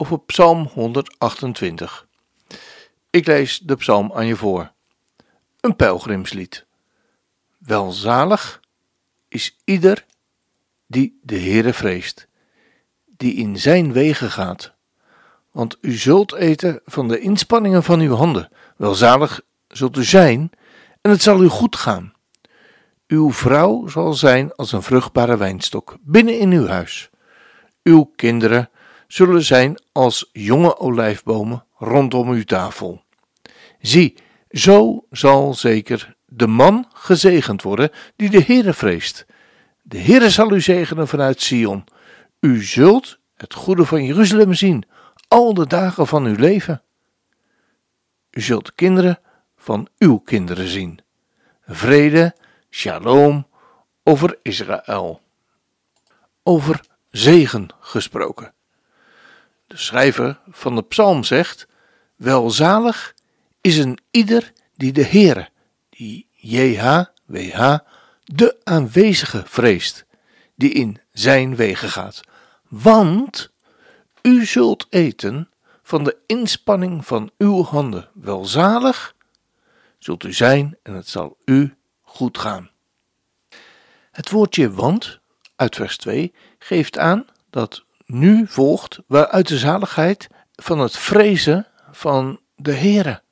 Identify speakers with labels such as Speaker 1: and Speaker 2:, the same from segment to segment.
Speaker 1: over Psalm 128. Ik lees de psalm aan je voor. Een pelgrimslied. Welzalig is ieder die de Heere vreest, die in zijn wegen gaat. Want u zult eten van de inspanningen van uw handen. Welzalig zult u zijn en het zal u goed gaan. Uw vrouw zal zijn als een vruchtbare wijnstok binnen in uw huis. Uw kinderen zullen zijn als jonge olijfbomen rondom uw tafel. Zie, zo zal zeker de man gezegend worden die de Heere vreest. De Heere zal u zegenen vanuit Sion. U zult het goede van Jeruzalem zien, al de dagen van uw leven. U zult kinderen van uw kinderen zien. Vrede, shalom over Israël. Over zegen gesproken. De schrijver van de psalm zegt: Welzalig is een ieder die de Heere, die JHWH, de aanwezige vreest, die in zijn wegen gaat. Want u zult eten van de inspanning van uw handen. Welzalig zult u zijn en het zal u goed gaan. Het woordje want uit vers 2 geeft aan dat nu volgt waaruit de zaligheid van het vrezen van de Heere,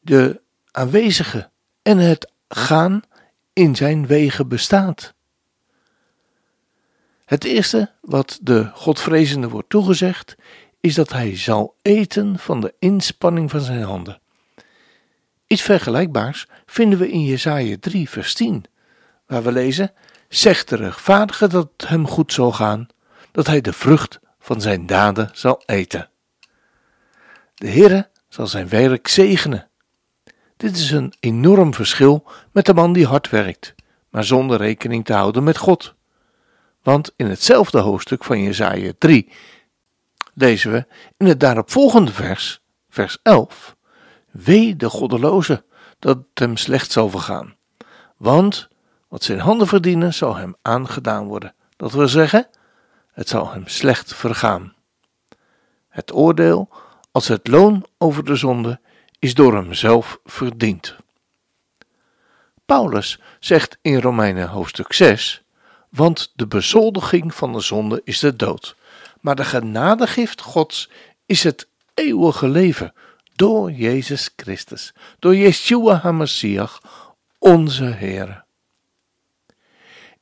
Speaker 1: de aanwezige en het gaan in zijn wegen bestaat. Het eerste wat de Godvrezende wordt toegezegd, is dat hij zal eten van de inspanning van zijn handen. Iets vergelijkbaars vinden we in Jesaja 3 vers 10, waar we lezen, zegt de rechtvaardige dat het hem goed zal gaan, dat hij de vrucht van zijn daden zal eten. De Heere zal zijn werk zegenen. Dit is een enorm verschil met de man die hard werkt, maar zonder rekening te houden met God. Want in hetzelfde hoofdstuk van Jesaja 3 lezen we in het daaropvolgende vers, vers 11, Wee de goddeloze, dat het hem slecht zal vergaan. Want wat zijn handen verdienen, zal hem aangedaan worden. Dat wil zeggen, het zal hem slecht vergaan. Het oordeel, als het loon over de zonde, is door hemzelf verdiend. Paulus zegt in Romeinen hoofdstuk 6: Want de bezoldiging van de zonde is de dood, maar de genadegift Gods is het eeuwige leven door Jezus Christus, door Yeshua HaMashiach, onze Heer.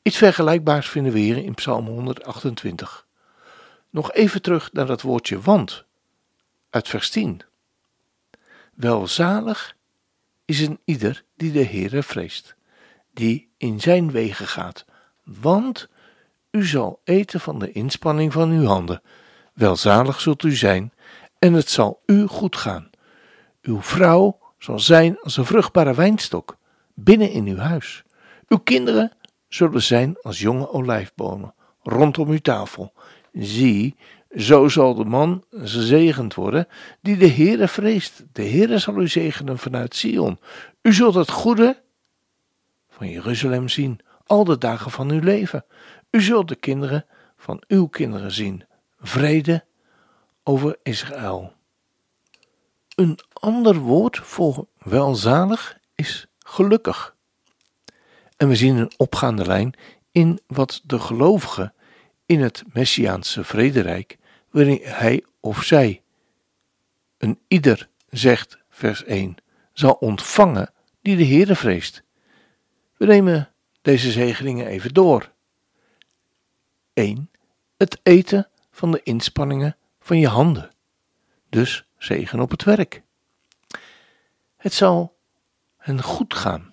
Speaker 1: Iets vergelijkbaars vinden we hier in Psalm 128. Nog even terug naar dat woordje want, uit vers 10. Welzalig is een ieder die de Heere vreest, die in zijn wegen gaat, want u zal eten van de inspanning van uw handen. Welzalig zult u zijn, en het zal u goed gaan. Uw vrouw zal zijn als een vruchtbare wijnstok binnen in uw huis. Uw kinderen zullen zijn als jonge olijfbomen rondom uw tafel. Zie, zo zal de man gezegend worden die de Heere vreest. De Heere zal u zegenen vanuit Sion. U zult het goede van Jeruzalem zien, al de dagen van uw leven. U zult de kinderen van uw kinderen zien. Vrede over Israël. Een ander woord voor welzalig is gelukkig. En we zien een opgaande lijn in wat de gelovigen in het Messiaanse vrederijk, waarin hij of zij, een ieder, zegt vers 1, zal ontvangen die de Heere vreest. We nemen deze zegeningen even door. 1. Het eten van de inspanningen van je handen. Dus zegen op het werk. Het zal hen goed gaan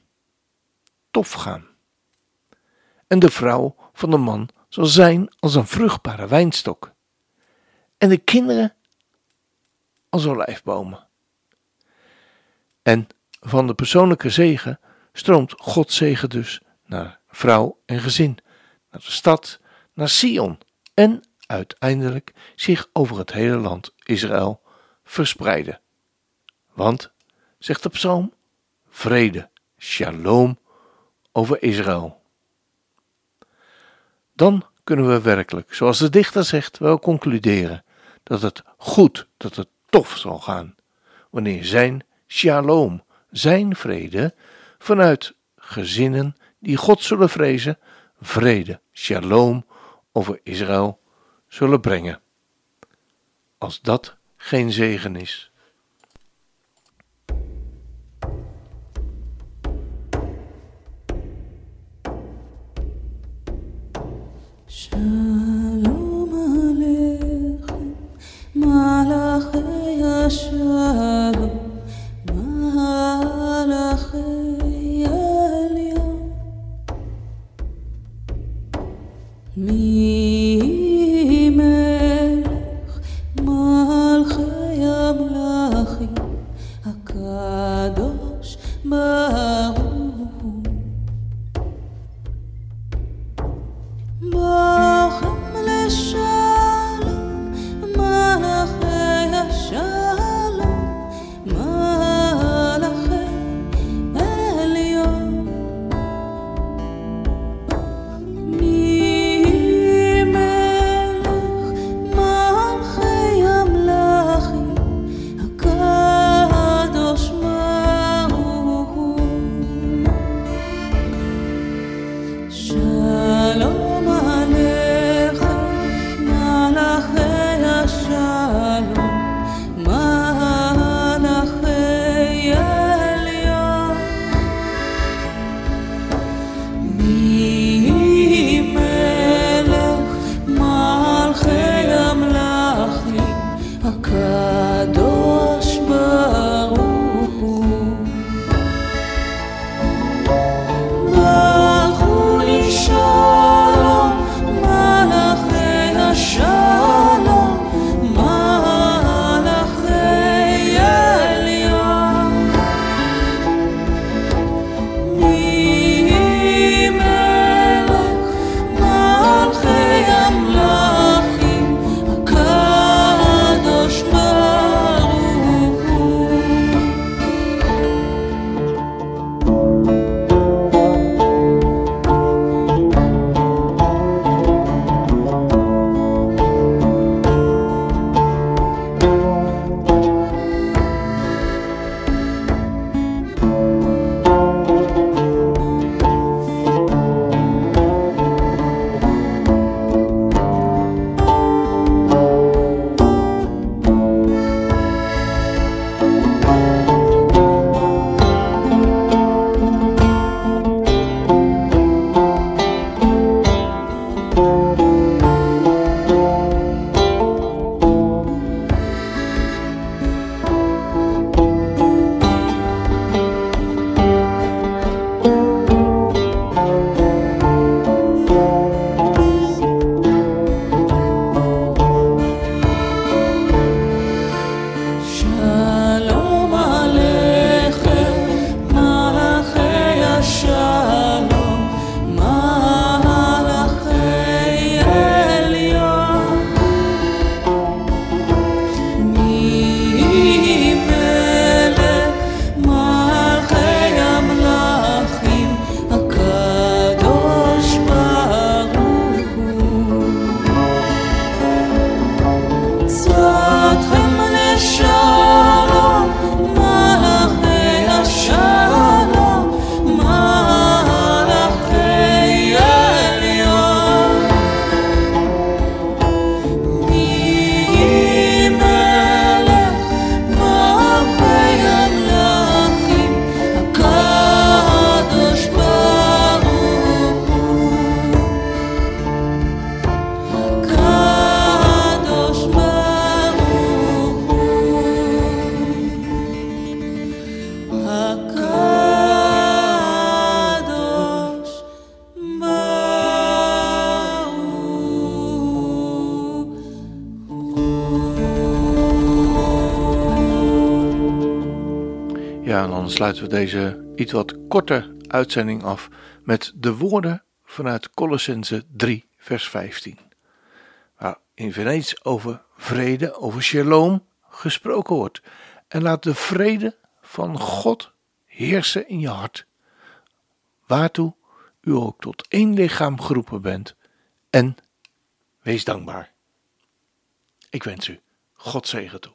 Speaker 1: tof gaan. En de vrouw van de man zal zijn als een vruchtbare wijnstok. en de kinderen als olijfbomen. En van de persoonlijke zegen stroomt Gods zegen dus naar vrouw en gezin, naar de stad, naar Sion en uiteindelijk zich over het hele land Israël verspreiden. Want, zegt de psalm, vrede, shalom over Israël. Dan kunnen we werkelijk, zoals de dichter zegt, wel concluderen dat het goed, dat het tof zal gaan, wanneer zijn shalom, zijn vrede, vanuit gezinnen die God zullen vrezen, vrede, shalom over Israël zullen brengen. Als dat geen zegen is.
Speaker 2: שלום עליכם, מלאכי השלום, מלאכי העליון. מי
Speaker 1: dan sluiten we deze iets wat korte uitzending af met de woorden vanuit Colossense 3, vers 15. Waar in Venetië over vrede, over shalom gesproken wordt. En laat de vrede van God heersen in je hart. Waartoe u ook tot één lichaam geroepen bent. En wees dankbaar. Ik wens u God zegen toe.